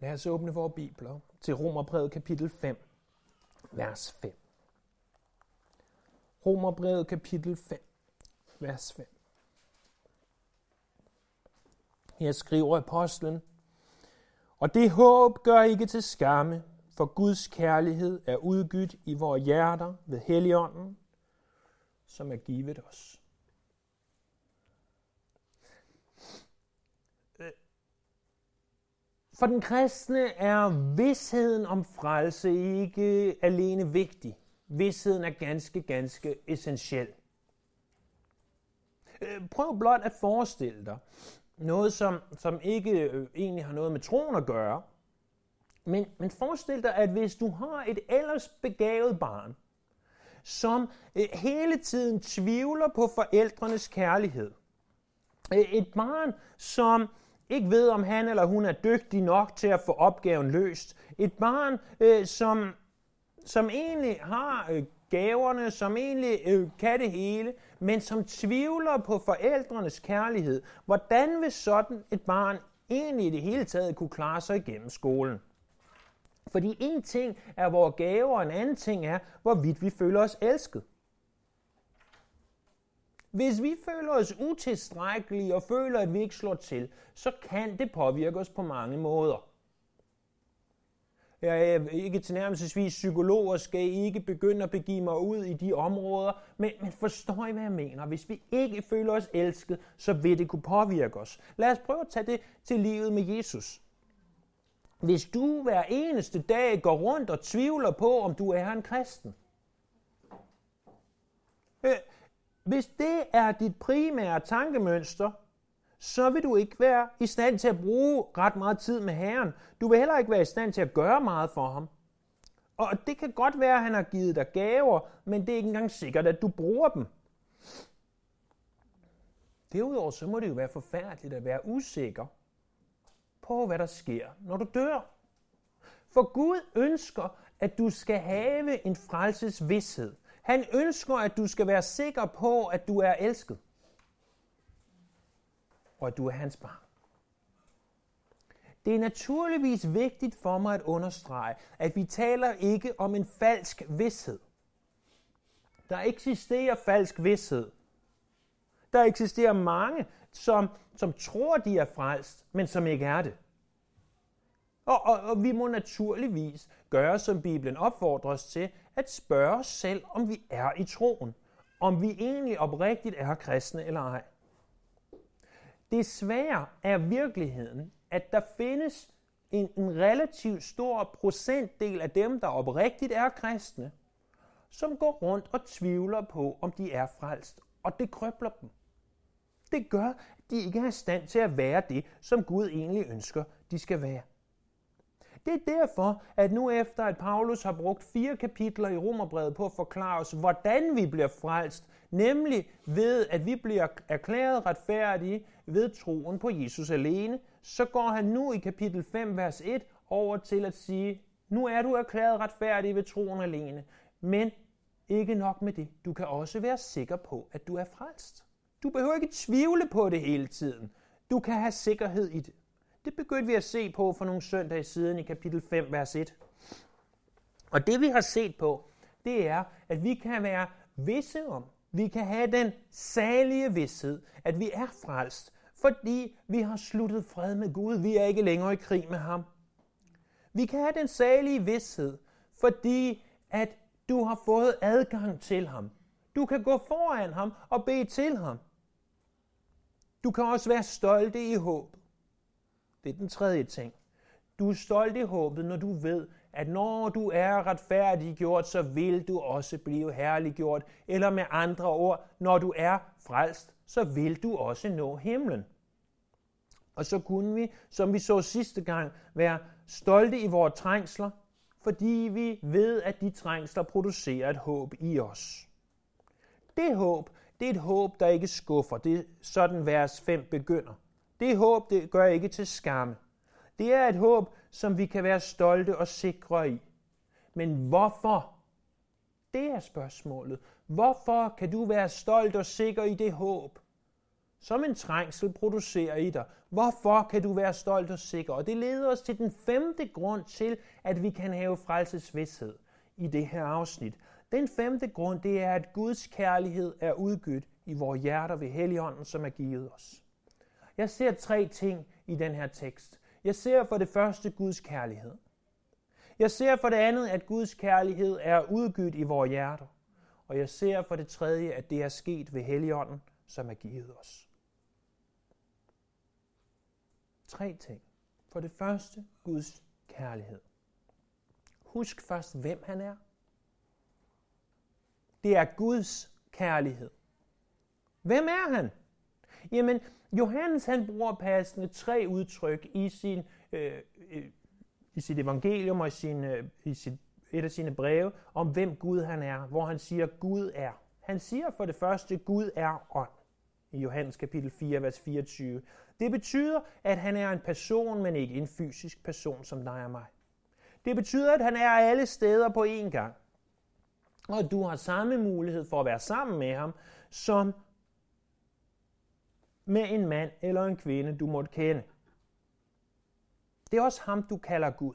Lad os åbne vores bibler til Romerbrevet kapitel 5, vers 5. Romerbrevet kapitel 5, vers 5. Her skriver apostlen, og det håb gør ikke til skamme, for Guds kærlighed er udgydt i vores hjerter ved Helligånden, som er givet os. For den kristne er vidsheden om frelse ikke alene vigtig. Vidsheden er ganske, ganske essentiel. Øh, prøv blot at forestille dig noget, som, som ikke øh, egentlig har noget med troen at gøre. Men, men forestil dig, at hvis du har et ellers begavet barn, som øh, hele tiden tvivler på forældrenes kærlighed. Et barn, som ikke ved, om han eller hun er dygtig nok til at få opgaven løst. Et barn, øh, som, som egentlig har øh, gaverne, som egentlig øh, kan det hele, men som tvivler på forældrenes kærlighed. Hvordan vil sådan et barn egentlig i det hele taget kunne klare sig igennem skolen? Fordi en ting er vores gaver, og en anden ting er, hvorvidt vi føler os elsket. Hvis vi føler os utilstrækkelige og føler, at vi ikke slår til, så kan det påvirke os på mange måder. Jeg er ikke tilnærmelsesvis psykolog og skal ikke begynde at begive mig ud i de områder, men, men forstår I, hvad jeg mener? Hvis vi ikke føler os elsket, så vil det kunne påvirke os. Lad os prøve at tage det til livet med Jesus. Hvis du hver eneste dag går rundt og tvivler på, om du er en kristen, øh, hvis det er dit primære tankemønster, så vil du ikke være i stand til at bruge ret meget tid med Herren. Du vil heller ikke være i stand til at gøre meget for ham. Og det kan godt være, at han har givet dig gaver, men det er ikke engang sikkert, at du bruger dem. Derudover så må det jo være forfærdeligt at være usikker på, hvad der sker, når du dør. For Gud ønsker, at du skal have en frelses vidshed. Han ønsker, at du skal være sikker på, at du er elsket. Og at du er hans barn. Det er naturligvis vigtigt for mig at understrege, at vi taler ikke om en falsk vidshed. Der eksisterer falsk vidshed. Der eksisterer mange, som, som tror, de er frelst, men som ikke er det. Og, og, og vi må naturligvis gøre, som Bibelen opfordrer os til, at spørge os selv, om vi er i troen. Om vi egentlig oprigtigt er kristne eller ej. Desværre er virkeligheden, at der findes en, en relativt stor procentdel af dem, der oprigtigt er kristne, som går rundt og tvivler på, om de er frelst. Og det krøbler dem. Det gør, at de ikke er i stand til at være det, som Gud egentlig ønsker, de skal være. Det er derfor, at nu efter at Paulus har brugt fire kapitler i Romerbrevet på at forklare os, hvordan vi bliver frelst, nemlig ved, at vi bliver erklæret retfærdige ved troen på Jesus alene, så går han nu i kapitel 5, vers 1 over til at sige, nu er du erklæret retfærdig ved troen alene, men ikke nok med det. Du kan også være sikker på, at du er frelst. Du behøver ikke tvivle på det hele tiden. Du kan have sikkerhed i det. Det begyndte vi at se på for nogle søndage siden i kapitel 5, vers 1. Og det vi har set på, det er, at vi kan være visse om, vi kan have den salige vidshed, at vi er frelst, fordi vi har sluttet fred med Gud. Vi er ikke længere i krig med ham. Vi kan have den salige vidshed, fordi at du har fået adgang til ham. Du kan gå foran ham og bede til ham. Du kan også være stolte i håb. Det er den tredje ting. Du er stolt i håbet, når du ved, at når du er retfærdiggjort, så vil du også blive herliggjort. Eller med andre ord, når du er frelst, så vil du også nå himlen. Og så kunne vi, som vi så sidste gang, være stolte i vores trængsler, fordi vi ved, at de trængsler producerer et håb i os. Det håb, det er et håb, der ikke skuffer. Det er sådan vers 5 begynder. Det håb, det gør ikke til skamme. Det er et håb, som vi kan være stolte og sikre i. Men hvorfor? Det er spørgsmålet. Hvorfor kan du være stolt og sikker i det håb? som en trængsel producerer i dig. Hvorfor kan du være stolt og sikker? Og det leder os til den femte grund til, at vi kan have frelsesvidshed i det her afsnit. Den femte grund, det er, at Guds kærlighed er udgydt i vores hjerter ved Helligånden, som er givet os. Jeg ser tre ting i den her tekst. Jeg ser for det første Guds kærlighed. Jeg ser for det andet, at Guds kærlighed er udgydt i vores hjerter. Og jeg ser for det tredje, at det er sket ved Helligånden, som er givet os. Tre ting. For det første, Guds kærlighed. Husk først, hvem han er. Det er Guds kærlighed. Hvem er han? Jamen, Johannes han bruger passende tre udtryk i, sin, øh, øh, i sit evangelium og i, sin, øh, i sit, et af sine breve om, hvem Gud han er, hvor han siger, Gud er. Han siger for det første, Gud er ånd i Johannes kapitel 4, vers 24. Det betyder, at han er en person, men ikke en fysisk person som dig og mig. Det betyder, at han er alle steder på én gang. Og du har samme mulighed for at være sammen med ham, som med en mand eller en kvinde, du måtte kende. Det er også ham, du kalder Gud.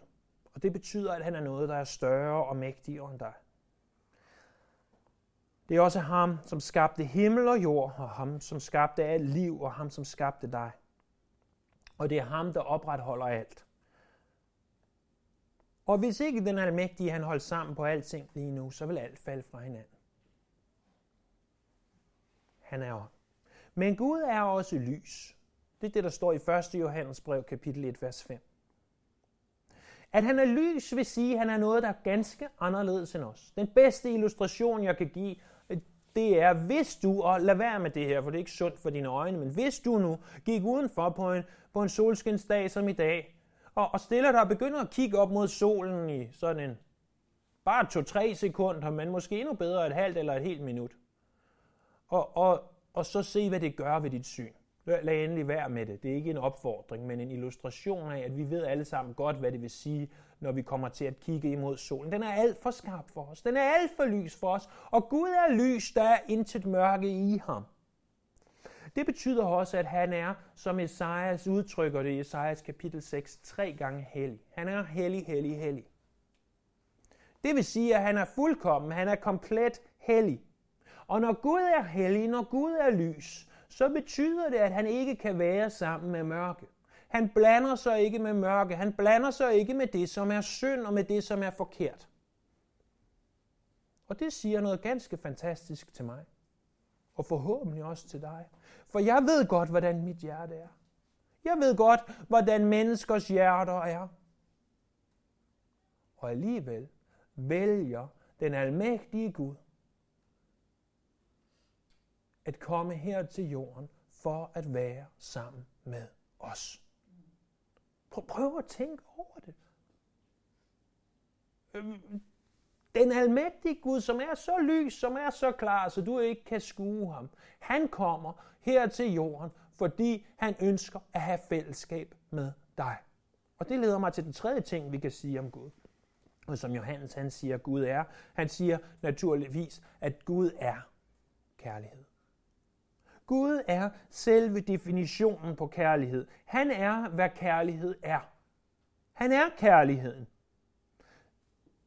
Og det betyder, at han er noget, der er større og mægtigere end dig. Det er også ham, som skabte himmel og jord, og ham, som skabte alt liv, og ham, som skabte dig. Og det er ham, der opretholder alt. Og hvis ikke den almægtige, han holdt sammen på alting lige nu, så vil alt falde fra hinanden. Han er ånd. Men Gud er også lys. Det er det, der står i 1. Johannes brev, kapitel 1, vers 5. At han er lys vil sige, at han er noget, der er ganske anderledes end os. Den bedste illustration, jeg kan give, det er, hvis du, og lad være med det her, for det er ikke sundt for dine øjne, men hvis du nu gik udenfor på en, på en solskinsdag som i dag, og, og stiller dig og begynder at kigge op mod solen i sådan en, bare to-tre sekunder, men måske endnu bedre et halvt eller et helt minut. Og, og, og så se, hvad det gør ved dit syn. Lad endelig være med det. Det er ikke en opfordring, men en illustration af, at vi ved alle sammen godt, hvad det vil sige, når vi kommer til at kigge imod solen. Den er alt for skarp for os. Den er alt for lys for os. Og Gud er lys, der er intet mørke i ham. Det betyder også, at han er, som Esajas udtrykker det i Esajas kapitel 6, tre gange hellig. Han er hellig, hellig, hellig. Det vil sige, at han er fuldkommen, han er komplet hellig. Og når Gud er hellig, når Gud er lys, så betyder det, at han ikke kan være sammen med mørke. Han blander sig ikke med mørke. Han blander sig ikke med det, som er synd og med det, som er forkert. Og det siger noget ganske fantastisk til mig. Og forhåbentlig også til dig. For jeg ved godt, hvordan mit hjerte er. Jeg ved godt, hvordan menneskers hjerter er. Og alligevel vælger den almægtige Gud at komme her til jorden for at være sammen med os. Prøv, at tænke over det. Øhm, den almægtige Gud, som er så lys, som er så klar, så du ikke kan skue ham, han kommer her til jorden, fordi han ønsker at have fællesskab med dig. Og det leder mig til den tredje ting, vi kan sige om Gud. Og som Johannes han siger, Gud er. Han siger naturligvis, at Gud er kærlighed. Gud er selve definitionen på kærlighed. Han er, hvad kærlighed er. Han er kærligheden.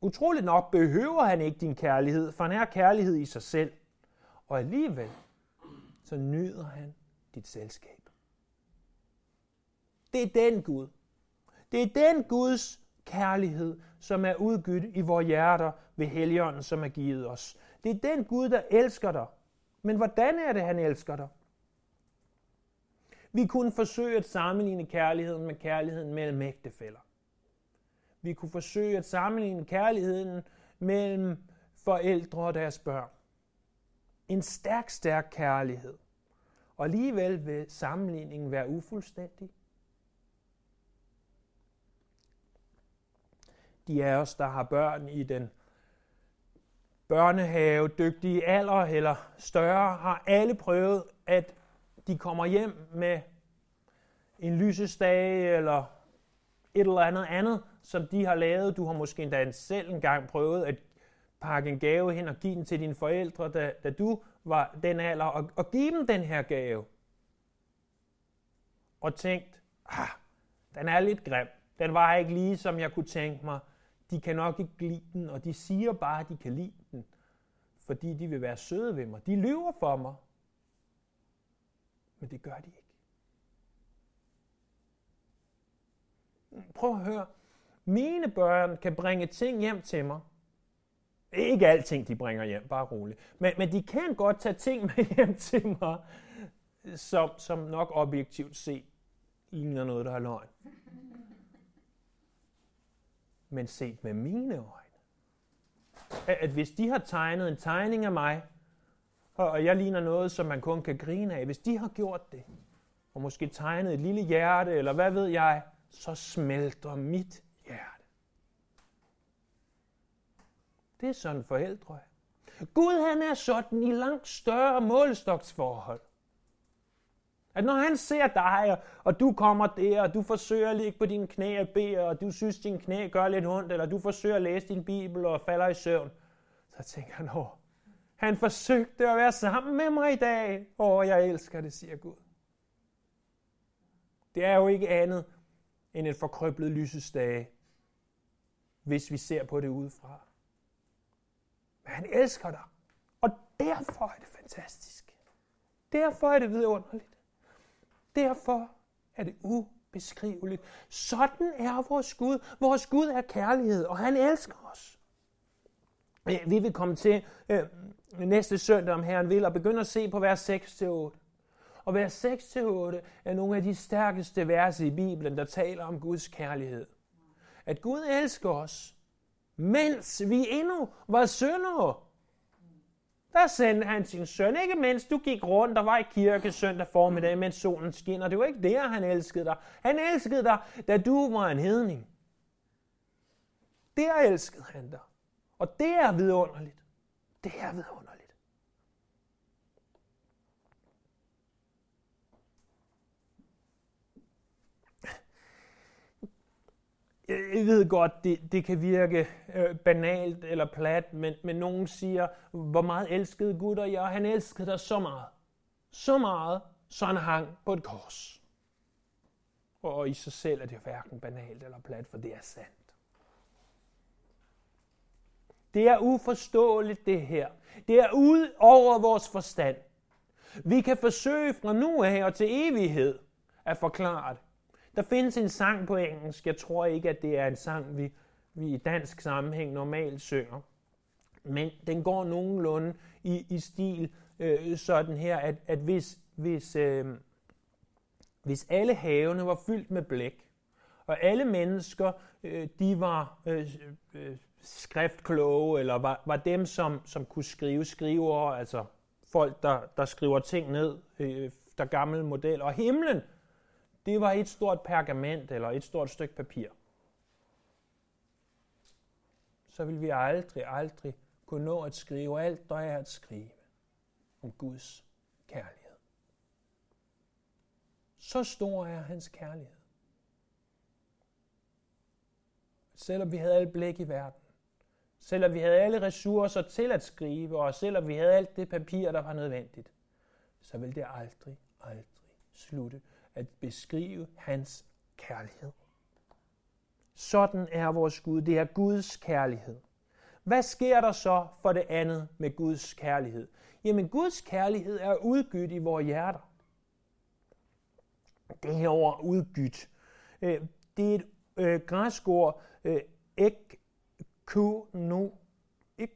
Utroligt nok behøver han ikke din kærlighed, for han er kærlighed i sig selv. Og alligevel, så nyder han dit selskab. Det er den Gud. Det er den Guds kærlighed, som er udgydt i vores hjerter ved Helligånden, som er givet os. Det er den Gud, der elsker dig, men hvordan er det, han elsker dig? Vi kunne forsøge at sammenligne kærligheden med kærligheden mellem ægtefæller. Vi kunne forsøge at sammenligne kærligheden mellem forældre og deres børn. En stærk, stærk kærlighed. Og alligevel vil sammenligningen være ufuldstændig. De af os, der har børn i den børnehave, dygtige alder eller større, har alle prøvet, at de kommer hjem med en lysestage eller et eller andet andet, som de har lavet. Du har måske endda selv engang prøvet at pakke en gave hen og give den til dine forældre, da, da du var den alder, og, og give dem den her gave. og tænkt, ah, den er lidt grim. Den var ikke lige, som jeg kunne tænke mig. De kan nok ikke lide den, og de siger bare, at de kan lide den, fordi de vil være søde ved mig. De lyver for mig. Men det gør de ikke. Prøv at høre. Mine børn kan bringe ting hjem til mig. Ikke alting, de bringer hjem, bare roligt. Men, men de kan godt tage ting med hjem til mig, som, som nok objektivt set ligner noget, der er løgn. Men set med mine øjne, at hvis de har tegnet en tegning af mig, og jeg ligner noget, som man kun kan grine af, hvis de har gjort det, og måske tegnet et lille hjerte, eller hvad ved jeg, så smelter mit hjerte. Det er sådan forældre. Gud han er sådan i langt større målstoksforhold. At når han ser dig, og du kommer der, og du forsøger at ligge på dine knæ og bede, og du synes, din knæ gør lidt ondt, eller du forsøger at læse din bibel og falder i søvn, så tænker han, åh, han forsøgte at være sammen med mig i dag. Åh, jeg elsker det, siger Gud. Det er jo ikke andet end et forkrøblet lysestage, hvis vi ser på det udefra. Men han elsker dig, og derfor er det fantastisk. Derfor er det vidunderligt. Derfor er det ubeskriveligt. Sådan er vores Gud. Vores Gud er kærlighed, og han elsker os. Vi vil komme til øh, næste søndag, om Herren vil, og begynde at se på vers 6-8. Og vers 6-8 er nogle af de stærkeste vers i Bibelen, der taler om Guds kærlighed. At Gud elsker os, mens vi endnu var syndere. Der sendte han sin søn, ikke mens du gik rundt og var i kirke søndag formiddag, mens solen skinner. Det var ikke der, han elskede dig. Han elskede dig, da du var en hedning. Der elskede han dig. Og det er vidunderligt. Det er vidunderligt. Jeg ved godt, det, det kan virke øh, banalt eller plat, men, men nogen siger, hvor meget elskede Gud og jeg. Han elskede dig så meget. Så meget, så han hang på et kors. Og i sig selv er det hverken banalt eller plat, for det er sandt. Det er uforståeligt det her. Det er ud over vores forstand. Vi kan forsøge fra nu af og til evighed at forklare det. Der findes en sang på engelsk. Jeg tror ikke, at det er en sang, vi, vi i dansk sammenhæng normalt synger. Men den går nogenlunde i, i stil øh, sådan her, at, at hvis, hvis, øh, hvis alle havene var fyldt med blæk, og alle mennesker, øh, de var øh, øh, skriftkloge, eller var, var dem, som, som kunne skrive skriver, altså folk, der, der skriver ting ned, øh, der gamle model. Og himlen, det var et stort pergament, eller et stort stykke papir. Så vil vi aldrig, aldrig kunne nå at skrive alt, der er at skrive om Guds kærlighed. Så stor er hans kærlighed. Selvom vi havde alt blik i verden, selvom vi havde alle ressourcer til at skrive, og selvom vi havde alt det papir, der var nødvendigt, så vil det aldrig, aldrig slutte at beskrive hans kærlighed. Sådan er vores Gud. Det er Guds kærlighed. Hvad sker der så for det andet med Guds kærlighed? Jamen, Guds kærlighed er udgydt i vores hjerter. Det her ord udgydt, øh, det er et øh, græsk ord, øh, ek,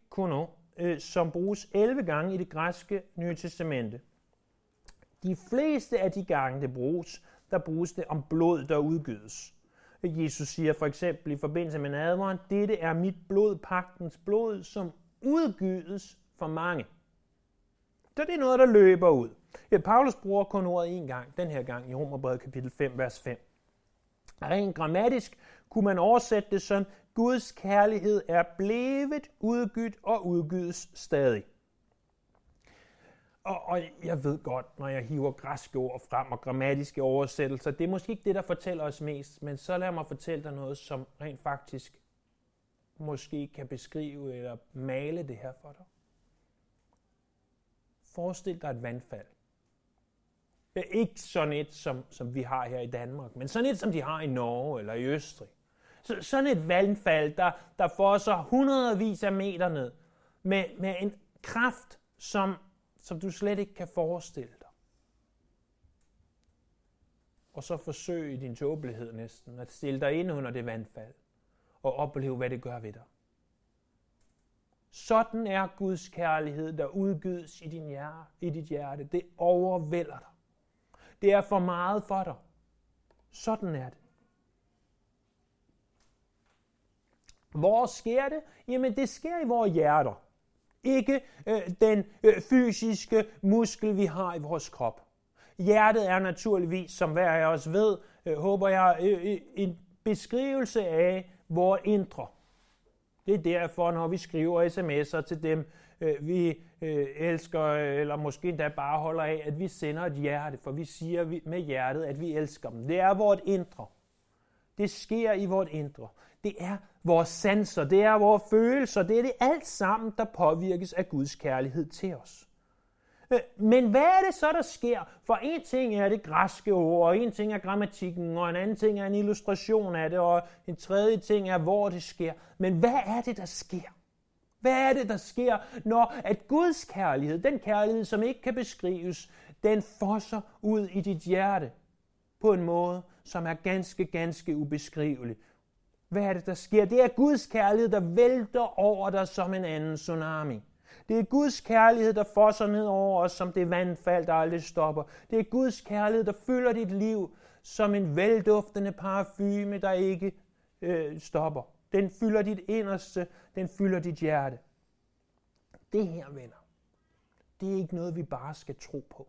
kuno, øh, som bruges 11 gange i det græske nye testamente. De fleste af de gange, det bruges, der bruges det om blod, der udgydes. Jesus siger for eksempel i forbindelse med nadveren, dette er mit blod, pagtens blod, som udgydes for mange. Så det er noget, der løber ud. Ja, Paulus bruger kun ordet en gang, den her gang i Romerbrevet kapitel 5, vers 5. Rent grammatisk kunne man oversætte det sådan, Guds kærlighed er blevet udgydt og udgydes stadig. Og, og jeg ved godt, når jeg hiver græske ord frem og grammatiske oversættelser, det er måske ikke det, der fortæller os mest, men så lad mig fortælle dig noget, som rent faktisk måske kan beskrive eller male det her for dig. Forestil dig et vandfald. Ikke sådan et, som, som vi har her i Danmark, men sådan et, som de har i Norge eller i Østrig. Så, sådan et vandfald, der, der får så hundredvis af meter ned, med, med en kraft, som, som du slet ikke kan forestille dig. Og så forsøg i din tåbelighed næsten at stille dig ind under det vandfald og opleve, hvad det gør ved dig. Sådan er Guds kærlighed, der udgydes i, din hjerte, i dit hjerte. Det overvælder dig. Det er for meget for dig. Sådan er det. Hvor sker det? Jamen det sker i vores hjerter. Ikke øh, den øh, fysiske muskel, vi har i vores krop. Hjertet er naturligvis, som hver af os ved, øh, håber jeg, øh, øh en beskrivelse af vores indre. Det er derfor, når vi skriver sms'er til dem, øh, vi øh, elsker, eller måske endda bare holder af, at vi sender et hjerte, for vi siger med hjertet, at vi elsker dem. Det er vores indre. Det sker i vores indre. Det er vores sanser, det er vores følelser, det er det alt sammen, der påvirkes af Guds kærlighed til os. Øh, men hvad er det så, der sker? For en ting er det græske ord, og en ting er grammatikken, og en anden ting er en illustration af det, og en tredje ting er, hvor det sker. Men hvad er det, der sker? Hvad er det, der sker, når at Guds kærlighed, den kærlighed, som ikke kan beskrives, den fosser ud i dit hjerte på en måde, som er ganske, ganske ubeskrivelig. Hvad er det, der sker? Det er Guds kærlighed, der vælter over dig som en anden tsunami. Det er Guds kærlighed, der fosser ned over os som det vandfald, der aldrig stopper. Det er Guds kærlighed, der fylder dit liv som en velduftende parfume, der ikke øh, stopper. Den fylder dit inderste, den fylder dit hjerte. Det her, venner, det er ikke noget, vi bare skal tro på.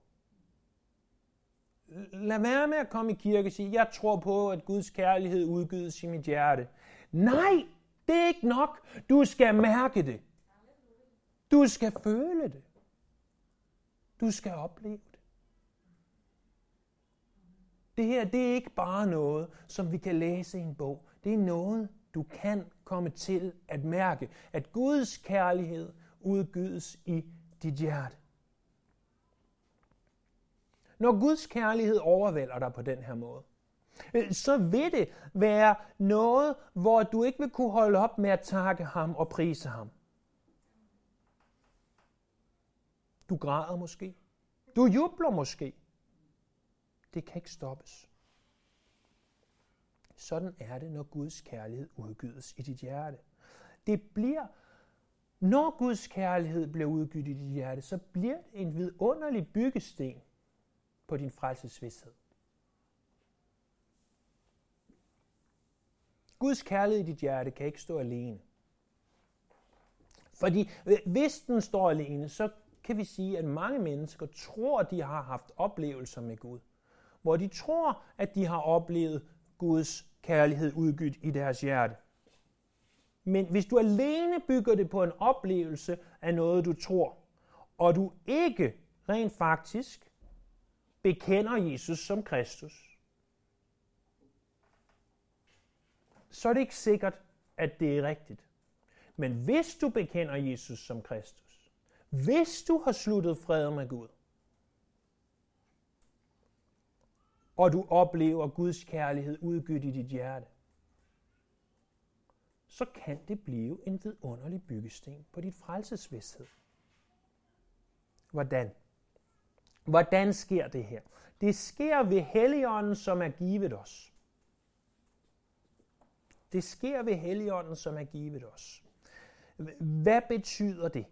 Lad være med at komme i kirke og sige, jeg tror på, at Guds kærlighed udgives i mit hjerte. Nej, det er ikke nok. Du skal mærke det. Du skal føle det. Du skal opleve det. Det her, det er ikke bare noget, som vi kan læse i en bog. Det er noget, du kan komme til at mærke, at Guds kærlighed udgydes i dit hjerte. Når Guds kærlighed overvælder dig på den her måde, øh, så vil det være noget, hvor du ikke vil kunne holde op med at takke ham og prise ham. Du græder måske. Du jubler måske. Det kan ikke stoppes. Sådan er det, når Guds kærlighed udgydes i dit hjerte. Det bliver, når Guds kærlighed bliver udgivet i dit hjerte, så bliver det en vidunderlig byggesten på din frelsesvidshed. Guds kærlighed i dit hjerte kan ikke stå alene. Fordi hvis den står alene, så kan vi sige, at mange mennesker tror, at de har haft oplevelser med Gud. Hvor de tror, at de har oplevet Guds kærlighed udgydt i deres hjerte. Men hvis du alene bygger det på en oplevelse af noget, du tror, og du ikke rent faktisk bekender Jesus som Kristus, så er det ikke sikkert, at det er rigtigt. Men hvis du bekender Jesus som Kristus, hvis du har sluttet fred med Gud, og du oplever Guds kærlighed udgydt i dit hjerte, så kan det blive en vidunderlig byggesten på dit frelsesvidshed. Hvordan? Hvordan sker det her? Det sker ved Helligånden, som er givet os. Det sker ved Helligånden, som er givet os. Hvad betyder det?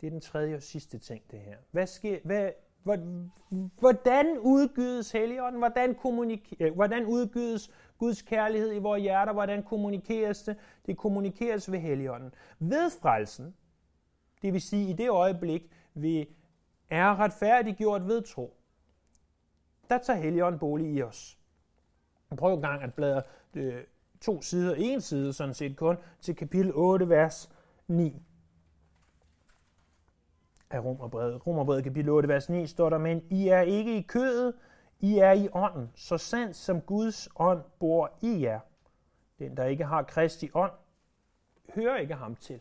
Det er den tredje og sidste ting, det her. Hvad sker, hvad, hvordan udgydes Helligånden? Hvordan, kommunikerer, øh, hvordan udgydes Guds kærlighed i vores hjerter? Hvordan kommunikeres det? Det kommunikeres ved Helligånden. Ved frelsen, det vil sige i det øjeblik, vi er retfærdiggjort ved tro, der tager Helligånden bolig i os. Prøv en gang at bladre øh, to sider, en side sådan set kun, til kapitel 8, vers 9 af Romerbrevet. Romerbrevet kapitel 8, vers 9 står der, men I er ikke i kødet, I er i ånden, så sandt som Guds ånd bor i jer. Den, der ikke har Kristi ånd, hører ikke ham til.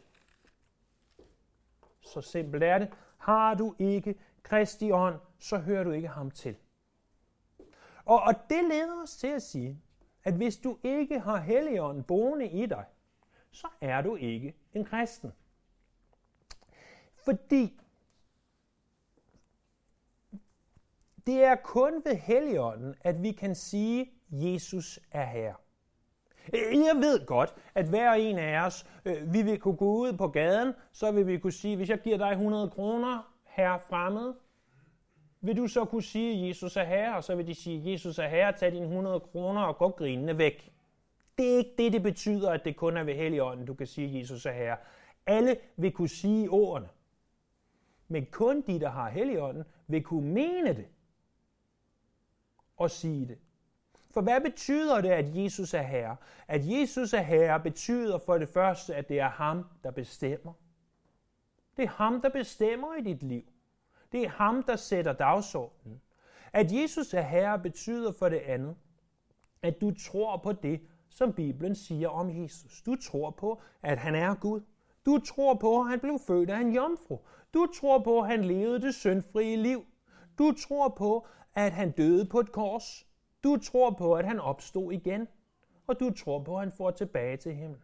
Så simpelt er det. Har du ikke Kristi ånd, så hører du ikke ham til. Og, og det leder os til at sige, at hvis du ikke har Helligånden boende i dig, så er du ikke en kristen. Fordi det er kun ved Helligånden, at vi kan sige, Jesus er Herre. Jeg ved godt, at hver en af os, øh, vi vil kunne gå ud på gaden, så vil vi kunne sige, hvis jeg giver dig 100 kroner, herre fremmed, vil du så kunne sige, Jesus er herre, og så vil de sige, Jesus er herre, tag dine 100 kroner og gå grinende væk. Det er ikke det, det betyder, at det kun er ved Helligånden, du kan sige, Jesus er herre. Alle vil kunne sige ordene. Men kun de, der har Helligånden, vil kunne mene det og sige det. For hvad betyder det, at Jesus er herre? At Jesus er herre betyder for det første, at det er ham, der bestemmer. Det er ham, der bestemmer i dit liv. Det er ham, der sætter dagsordenen. At Jesus er herre betyder for det andet, at du tror på det, som Bibelen siger om Jesus. Du tror på, at han er Gud. Du tror på, at han blev født af en jomfru. Du tror på, at han levede det syndfrie liv. Du tror på, at han døde på et kors. Du tror på, at han opstod igen. Og du tror på, at han får tilbage til himlen.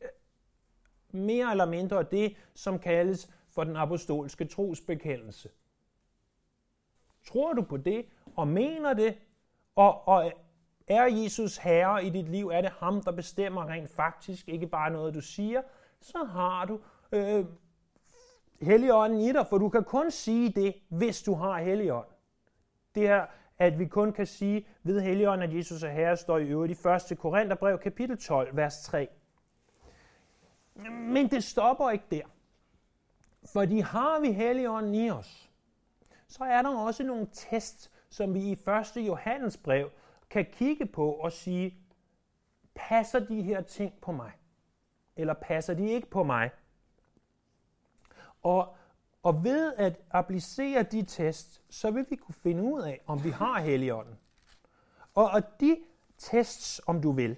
Øh, mere eller mindre det, som kaldes for den apostolske trosbekendelse. Tror du på det, og mener det, og, og er Jesus herre i dit liv? Er det ham, der bestemmer rent faktisk, ikke bare noget, du siger? Så har du øh, Helligånden i dig, for du kan kun sige det, hvis du har Helligånden. Det her, at vi kun kan sige ved Helligånden, at Jesus er herre, står i øvrigt i 1. Korintherbrev, kapitel 12, vers 3. Men det stopper ikke der. Fordi har vi Helligånden i os, så er der også nogle tests, som vi i 1. Johannes brev kan kigge på og sige, passer de her ting på mig? Eller passer de ikke på mig? Og, og ved at applicere de tests, så vil vi kunne finde ud af, om vi har Helligånden. Og, og de tests, om du vil.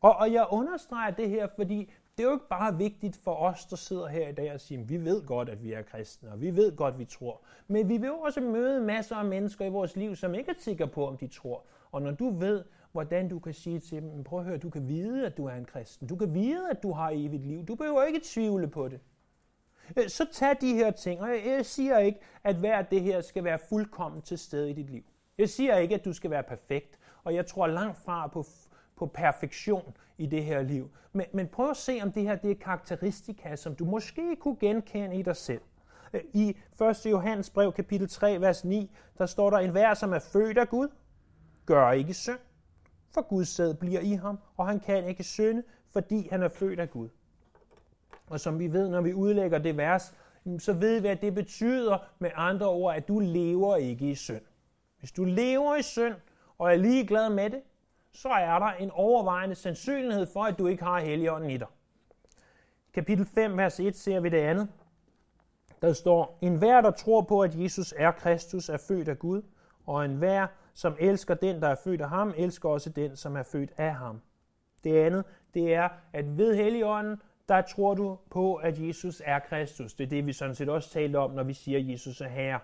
Og, og jeg understreger det her, fordi det er jo ikke bare vigtigt for os, der sidder her i dag og siger, vi ved godt, at vi er kristne, og vi ved godt, at vi tror. Men vi vil jo også møde masser af mennesker i vores liv, som ikke er sikre på, om de tror. Og når du ved, hvordan du kan sige til dem, prøv at høre, du kan vide, at du er en kristen. Du kan vide, at du har evigt liv. Du behøver ikke tvivle på det. Øh, så tag de her ting, og jeg siger ikke, at hver det her skal være fuldkommen til stede i dit liv. Jeg siger ikke, at du skal være perfekt, og jeg tror langt fra på på perfektion i det her liv. Men, men prøv at se, om det her det er karakteristika, som du måske kunne genkende i dig selv. Øh, I 1. Johannes brev, kapitel 3, vers 9, der står der, en hver, som er født af Gud, gør ikke synd, for Guds sæd bliver i ham, og han kan ikke synde, fordi han er født af Gud. Og som vi ved, når vi udlægger det vers, så ved vi, at det betyder med andre ord, at du lever ikke i synd. Hvis du lever i synd, og er ligeglad med det, så er der en overvejende sandsynlighed for, at du ikke har Helligånden i dig. Kapitel 5, vers 1 ser vi det andet. Der står, en hver, der tror på, at Jesus er Kristus, er født af Gud, og en hver, som elsker den, der er født af ham, elsker også den, som er født af ham. Det andet, det er, at ved Helligånden, der tror du på, at Jesus er Kristus. Det er det, vi sådan set også talte om, når vi siger, at Jesus er Herre.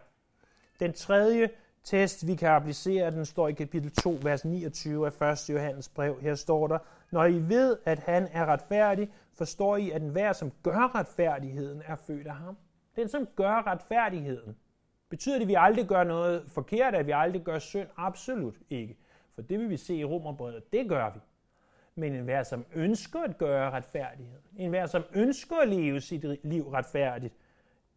Den tredje test, vi kan applicere, den står i kapitel 2, vers 29 af 1. Johannes brev. Her står der, når I ved, at han er retfærdig, forstår I, at enhver, som gør retfærdigheden, er født af ham. Den, som gør retfærdigheden. Betyder det, at vi aldrig gør noget forkert, at vi aldrig gør synd? Absolut ikke. For det vil vi se i Romerbrevet, det gør vi. Men enhver, som ønsker at gøre retfærdighed, enhver, som ønsker at leve sit liv retfærdigt,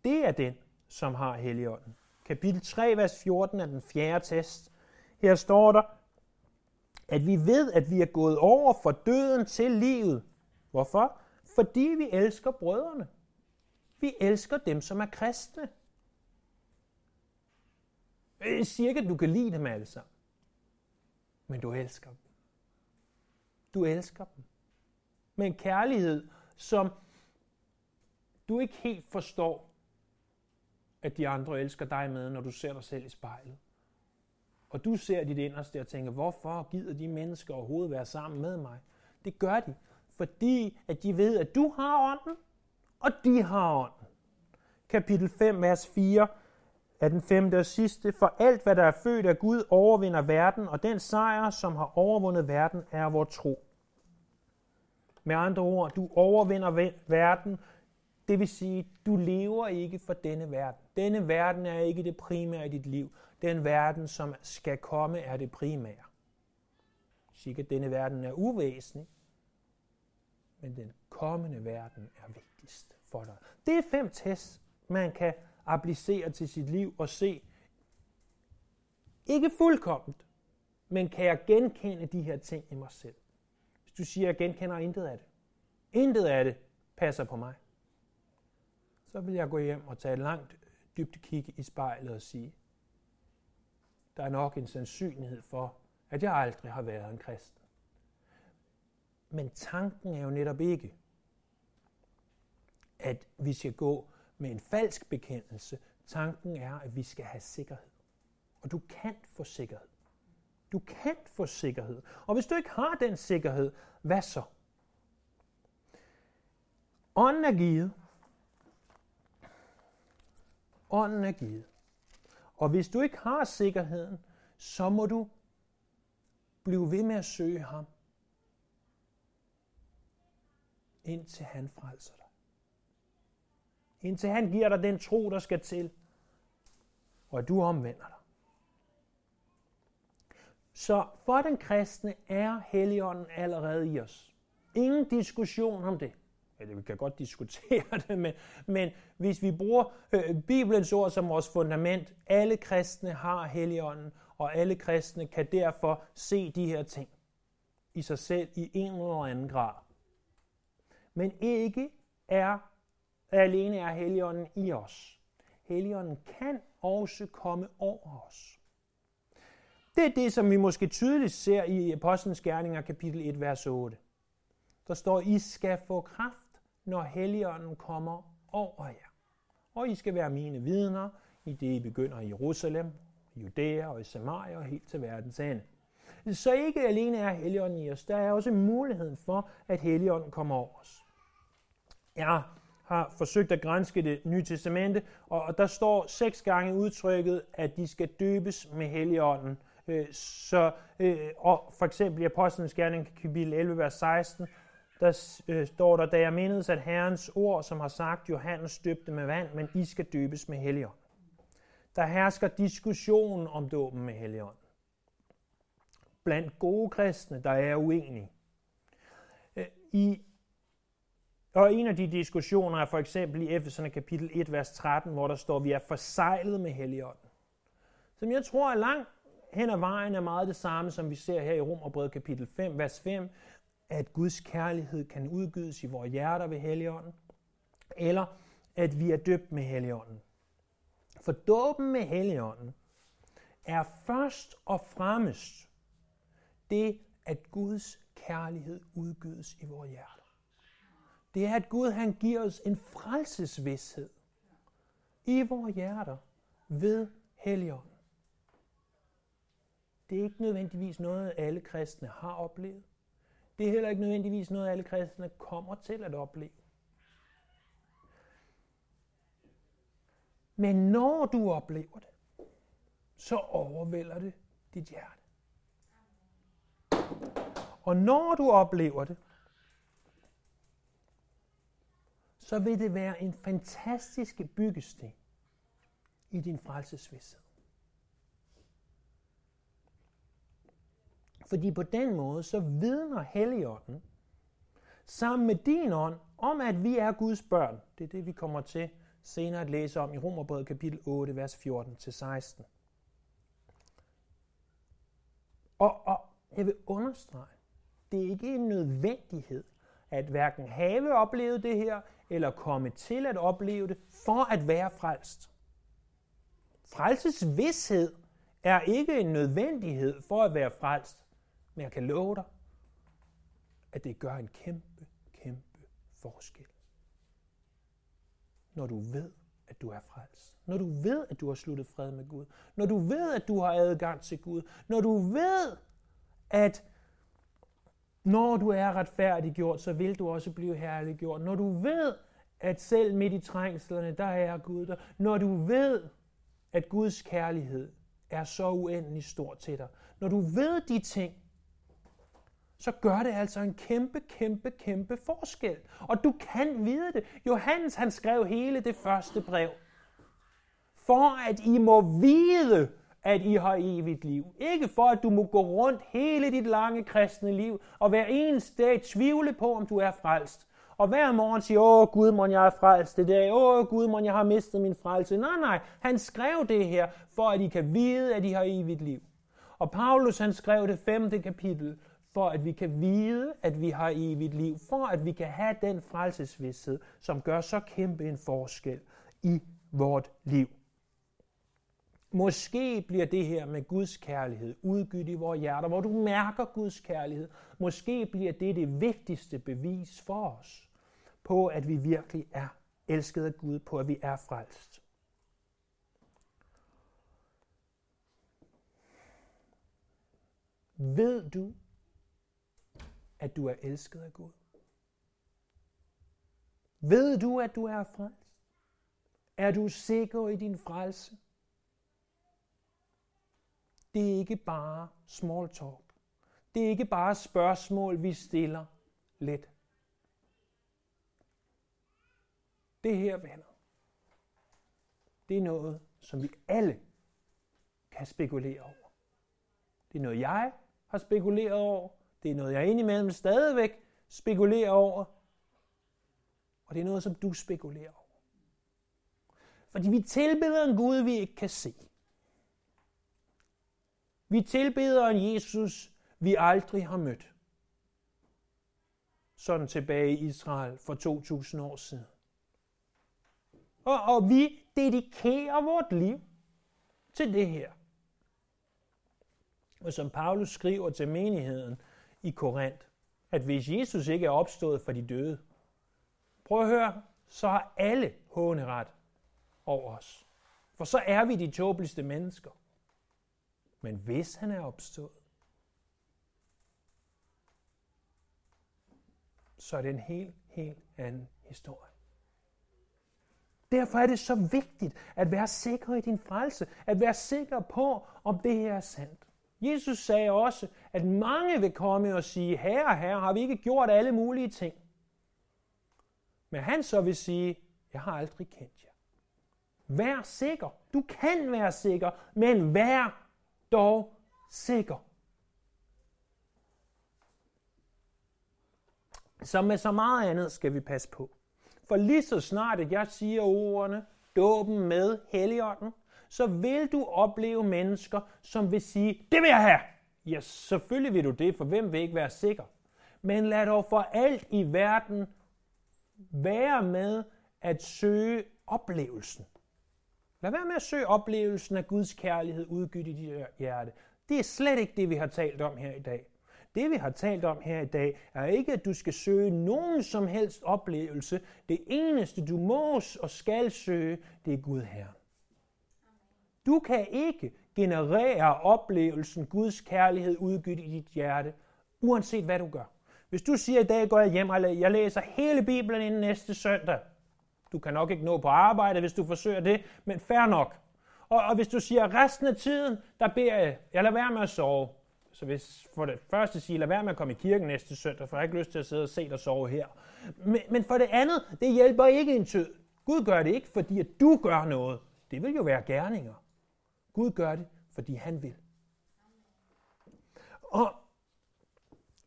det er den, som har Helligånden kapitel 3, vers 14 er den fjerde test. Her står der, at vi ved, at vi er gået over fra døden til livet. Hvorfor? Fordi vi elsker brødrene. Vi elsker dem, som er kristne. Øh, cirka, siger at du kan lide dem alle sammen. Men du elsker dem. Du elsker dem. Med en kærlighed, som du ikke helt forstår, at de andre elsker dig med, når du ser dig selv i spejlet. Og du ser dit inderste og tænker, hvorfor gider de mennesker overhovedet være sammen med mig? Det gør de, fordi at de ved, at du har ånden, og de har ånden. Kapitel 5, vers 4. er den femte og sidste. For alt, hvad der er født af Gud, overvinder verden, og den sejr, som har overvundet verden, er vores tro. Med andre ord, du overvinder verden, det vil sige, du lever ikke for denne verden. Denne verden er ikke det primære i dit liv. Den verden, som skal komme, er det primære. Ikke at denne verden er uvæsentlig, men den kommende verden er vigtigst for dig. Det er fem tests, man kan applicere til sit liv og se, ikke fuldkomt, men kan jeg genkende de her ting i mig selv? Du siger, at jeg genkender intet af det, intet af det passer på mig, så vil jeg gå hjem og tage et langt dybt kig i spejlet og sige, der er nok en sandsynlighed for, at jeg aldrig har været en kristen. Men tanken er jo netop ikke, at vi skal gå med en falsk bekendelse. Tanken er, at vi skal have sikkerhed. Og du kan få sikkerhed. Du kan få sikkerhed. Og hvis du ikke har den sikkerhed, hvad så? Ånden er givet. Ånden er givet. Og hvis du ikke har sikkerheden, så må du blive ved med at søge ham, indtil han frelser dig. Indtil han giver dig den tro, der skal til, og at du omvender dig. Så for den kristne er Helligånden allerede i os. Ingen diskussion om det. Eller vi kan godt diskutere det, men, men hvis vi bruger øh, Bibelens ord som vores fundament, alle kristne har Helligånden, og alle kristne kan derfor se de her ting i sig selv i en eller anden grad. Men ikke er alene er Helligånden i os. Helligånden kan også komme over os. Det er det, som vi måske tydeligt ser i Apostlenes Gerninger kapitel 1, vers 8. Der står, I skal få kraft, når Helligånden kommer over jer. Og I skal være mine vidner, i det I begynder i Jerusalem, Judæa og i Samaria og helt til verdens ende. Så ikke alene er Helligånden i os, der er også muligheden for, at Helligånden kommer over os. Jeg har forsøgt at grænske det nye testamente, og der står seks gange udtrykket, at de skal døbes med Helligånden. Øh, så, øh, og for eksempel i Apostlenes Gerning, kapitel 11, vers 16, der øh, står der, da jeg mindes, at Herrens ord, som har sagt, Johannes døbte med vand, men I skal døbes med helligånd. Der hersker diskussion om dåben med helligånd. Blandt gode kristne, der er uenige. Øh, I og en af de diskussioner er for eksempel i Efeserne kapitel 1, vers 13, hvor der står, vi er forsejlet med Helligånden. Som jeg tror er langt hen ad vejen er meget det samme, som vi ser her i Rom og Romerbrevet kapitel 5, vers 5, at Guds kærlighed kan udgydes i vores hjerter ved Helligånden, eller at vi er døbt med Helligånden. For dåben med Helligånden er først og fremmest det, at Guds kærlighed udgydes i vores hjerter det er, at Gud han giver os en frelsesvidshed i vores hjerter ved Helligånden. Det er ikke nødvendigvis noget, alle kristne har oplevet. Det er heller ikke nødvendigvis noget, alle kristne kommer til at opleve. Men når du oplever det, så overvælder det dit hjerte. Og når du oplever det, så vil det være en fantastisk byggesten i din frelsesvidshed. Fordi på den måde, så vidner Helligånden sammen med din ånd om, at vi er Guds børn. Det er det, vi kommer til senere at læse om i Romerbrevet kapitel 8, vers 14-16. Og, og jeg vil understrege, det er ikke en nødvendighed, at hverken have oplevet det her, eller komme til at opleve det, for at være frelst. Frelses vidshed er ikke en nødvendighed for at være frelst, men jeg kan love dig, at det gør en kæmpe, kæmpe forskel. Når du ved, at du er frelst. Når du ved, at du har sluttet fred med Gud. Når du ved, at du har adgang til Gud. Når du ved, at når du er retfærdiggjort, så vil du også blive herliggjort. Når du ved, at selv midt i trængslerne, der er Gud der. Når du ved, at Guds kærlighed er så uendelig stor til dig, når du ved de ting, så gør det altså en kæmpe, kæmpe, kæmpe forskel. Og du kan vide det. Johannes han skrev hele det første brev. For at I må vide, at I har evigt liv. Ikke for at du må gå rundt hele dit lange kristne liv og hver eneste dag tvivle på, om du er frelst. Og hver morgen sige, åh Gud, må jeg er frelst i dag. Åh Gud, må jeg har mistet min frelse. Nej, nej, han skrev det her, for at I kan vide, at I har evigt liv. Og Paulus han skrev det femte kapitel, for at vi kan vide, at vi har evigt liv. For at vi kan have den frelsesvidshed, som gør så kæmpe en forskel i vort liv. Måske bliver det her med Guds kærlighed udgydt i vores hjerter, hvor du mærker Guds kærlighed. Måske bliver det det vigtigste bevis for os på, at vi virkelig er elsket af Gud, på at vi er frelst. Ved du, at du er elsket af Gud? Ved du, at du er frelst? Er du sikker i din frelse? Det er ikke bare small talk. Det er ikke bare spørgsmål, vi stiller lidt. Det her, venner, det er noget, som vi alle kan spekulere over. Det er noget, jeg har spekuleret over. Det er noget, jeg indimellem stadigvæk spekulerer over. Og det er noget, som du spekulerer over. Fordi vi tilbeder en Gud, vi ikke kan se. Vi tilbeder en Jesus, vi aldrig har mødt. Sådan tilbage i Israel for 2000 år siden. Og, og vi dedikerer vort liv til det her. Og som Paulus skriver til menigheden i Korinth, at hvis Jesus ikke er opstået fra de døde, prøv at høre, så har alle håneret over os. For så er vi de tåbeligste mennesker. Men hvis han er opstået, så er det en helt, helt anden historie. Derfor er det så vigtigt at være sikker i din frelse, at være sikker på, om det her er sandt. Jesus sagde også, at mange vil komme og sige, herre, herre, har vi ikke gjort alle mulige ting? Men han så vil sige, jeg har aldrig kendt jer. Vær sikker. Du kan være sikker, men vær dog sikker. Som med så meget andet skal vi passe på. For lige så snart, at jeg siger ordene, dåben med Helligånden, så vil du opleve mennesker, som vil sige, det vil jeg have. Ja, selvfølgelig vil du det, for hvem vil ikke være sikker? Men lad dog for alt i verden være med at søge oplevelsen. Lad være med at søge oplevelsen af Guds kærlighed udgydt i dit hjerte. Det er slet ikke det, vi har talt om her i dag. Det, vi har talt om her i dag, er ikke, at du skal søge nogen som helst oplevelse. Det eneste, du må og skal søge, det er Gud her. Du kan ikke genererer oplevelsen Guds kærlighed udgydt i dit hjerte, uanset hvad du gør. Hvis du siger, i dag går jeg hjem og jeg læser hele Bibelen inden næste søndag, du kan nok ikke nå på arbejde, hvis du forsøger det, men fair nok. Og, og hvis du siger, resten af tiden, der beder jeg, jeg lader være med at sove. Så hvis for det første siger, lad være med at komme i kirken næste søndag, for jeg har ikke lyst til at sidde og se dig sove her. Men, men for det andet, det hjælper ikke en tød. Gud gør det ikke, fordi at du gør noget. Det vil jo være gerninger. Gud gør det, fordi han vil. Og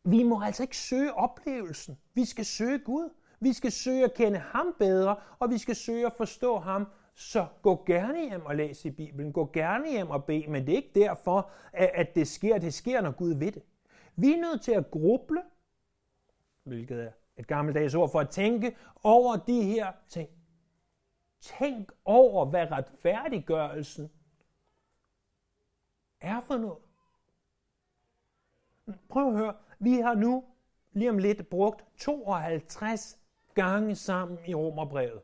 vi må altså ikke søge oplevelsen. Vi skal søge Gud. Vi skal søge at kende ham bedre, og vi skal søge at forstå ham. Så gå gerne hjem og læs i Bibelen. Gå gerne hjem og bed, men det er ikke derfor, at det sker. Det sker, når Gud ved det. Vi er nødt til at gruble, hvilket er et gammeldags ord for at tænke over de her ting. Tænk over, hvad retfærdiggørelsen er for noget. Prøv at høre, vi har nu lige om lidt brugt 52 gange sammen i Romerbrevet.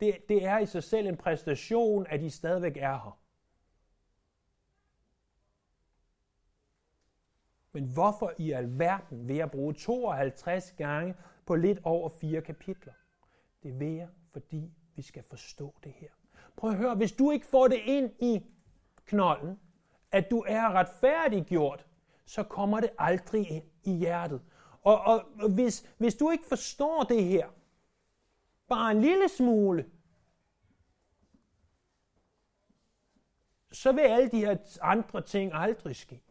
Det, det er i sig selv en præstation, at de stadigvæk er her. Men hvorfor i alverden vil jeg bruge 52 gange på lidt over fire kapitler? Det vil jeg, fordi vi skal forstå det her. Prøv at høre, hvis du ikke får det ind i knollen, at du er retfærdiggjort, så kommer det aldrig ind i hjertet. Og, og, og hvis, hvis du ikke forstår det her, bare en lille smule, så vil alle de her andre ting aldrig ske.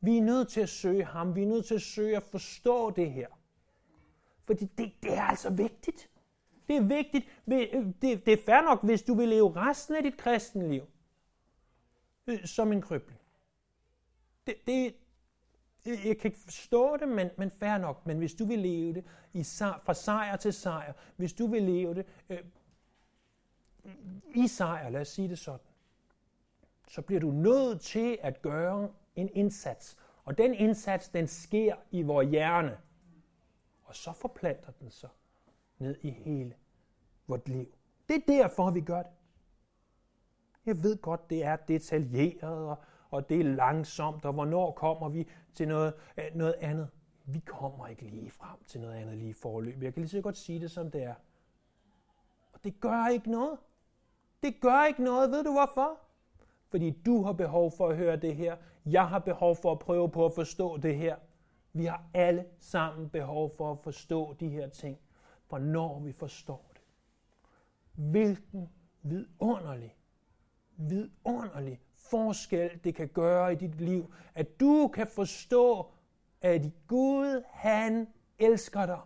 Vi er nødt til at søge ham. Vi er nødt til at søge at forstå det her. Fordi det, det er altså vigtigt. Det er vigtigt. Det, det er fair nok, hvis du vil leve resten af dit kristenliv øh, som en krybling. Det, det, øh, jeg kan ikke forstå det, men, men fair nok. Men hvis du vil leve det i, fra sejr til sejr, hvis du vil leve det øh, i sejr, lad os sige det sådan, så bliver du nødt til at gøre en indsats. Og den indsats, den sker i vores hjerne. Og så forplanter den sig ned i hele vort liv. Det er derfor, vi gør det. Jeg ved godt, det er detaljeret, og, og det er langsomt, og hvornår kommer vi til noget, øh, noget andet? Vi kommer ikke lige frem til noget andet lige forløb. Jeg kan lige så godt sige det, som det er. Og det gør ikke noget. Det gør ikke noget. Ved du hvorfor? Fordi du har behov for at høre det her. Jeg har behov for at prøve på at forstå det her. Vi har alle sammen behov for at forstå de her ting. For når vi forstår det, hvilken vidunderlig, vidunderlig forskel det kan gøre i dit liv, at du kan forstå, at Gud, han elsker dig.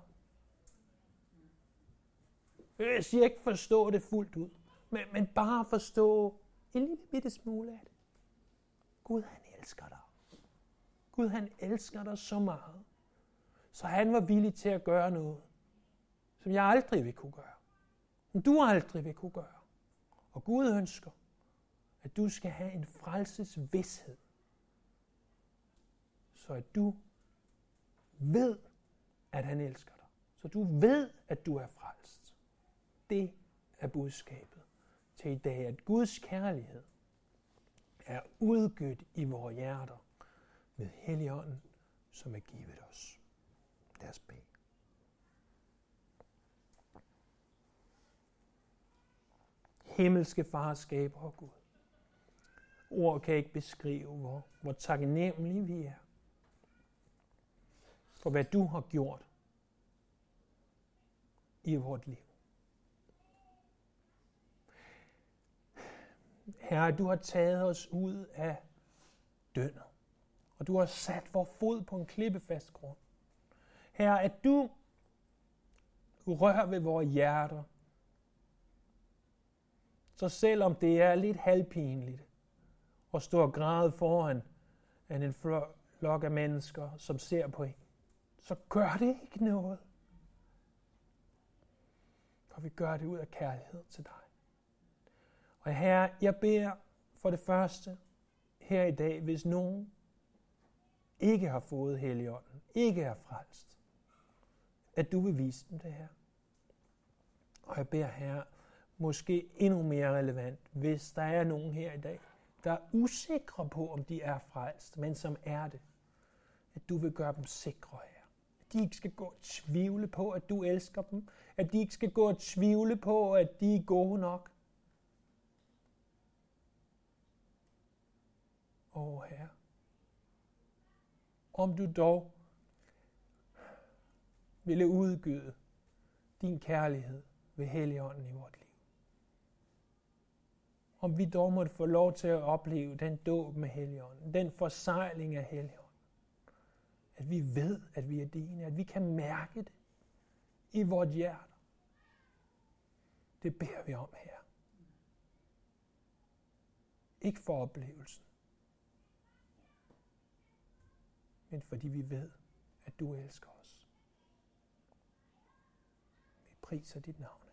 Jeg siger ikke forstå det fuldt ud, men, men bare forstå en lille bitte smule af det. Gud, han elsker dig. Gud, han elsker dig så meget, så han var villig til at gøre noget, som jeg aldrig vil kunne gøre. Som du aldrig vil kunne gøre. Og Gud ønsker, at du skal have en frelsesvidshed, så at du ved, at han elsker dig. Så du ved, at du er frelst. Det er budskabet til i dag, at Guds kærlighed er udgødt i vores hjerter med Helligånden, som er givet os. Lad os bede. Himmelske farskab og Gud. Ord kan ikke beskrive, hvor, hvor taknemmelige vi er for, hvad du har gjort i vort liv. Herre, du har taget os ud af dønnet, og du har sat vores fod på en klippefast grund. Herre, at du rører ved vores hjerter, så selvom det er lidt halvpinligt og stå og græde foran en flok af mennesker, som ser på en, så gør det ikke noget. For vi gør det ud af kærlighed til dig. Og her, jeg beder for det første her i dag, hvis nogen ikke har fået Helligånden, ikke er frelst, at du vil vise dem det her. Og jeg beder her, måske endnu mere relevant, hvis der er nogen her i dag, der er usikre på, om de er frelst, men som er det, at du vil gøre dem sikre her. At de ikke skal gå og tvivle på, at du elsker dem. At de ikke skal gå og tvivle på, at de er gode nok. Åh oh, Herre, om du dog ville udgyde din kærlighed ved Helligånden i vort liv. Om vi dog måtte få lov til at opleve den dåb med Helligånden, den forsejling af Helligånden. At vi ved, at vi er dine, at vi kan mærke det i vort hjerte. Det beder vi om her. Ikke for oplevelsen, men fordi vi ved, at du elsker os. Vi priser dit navn.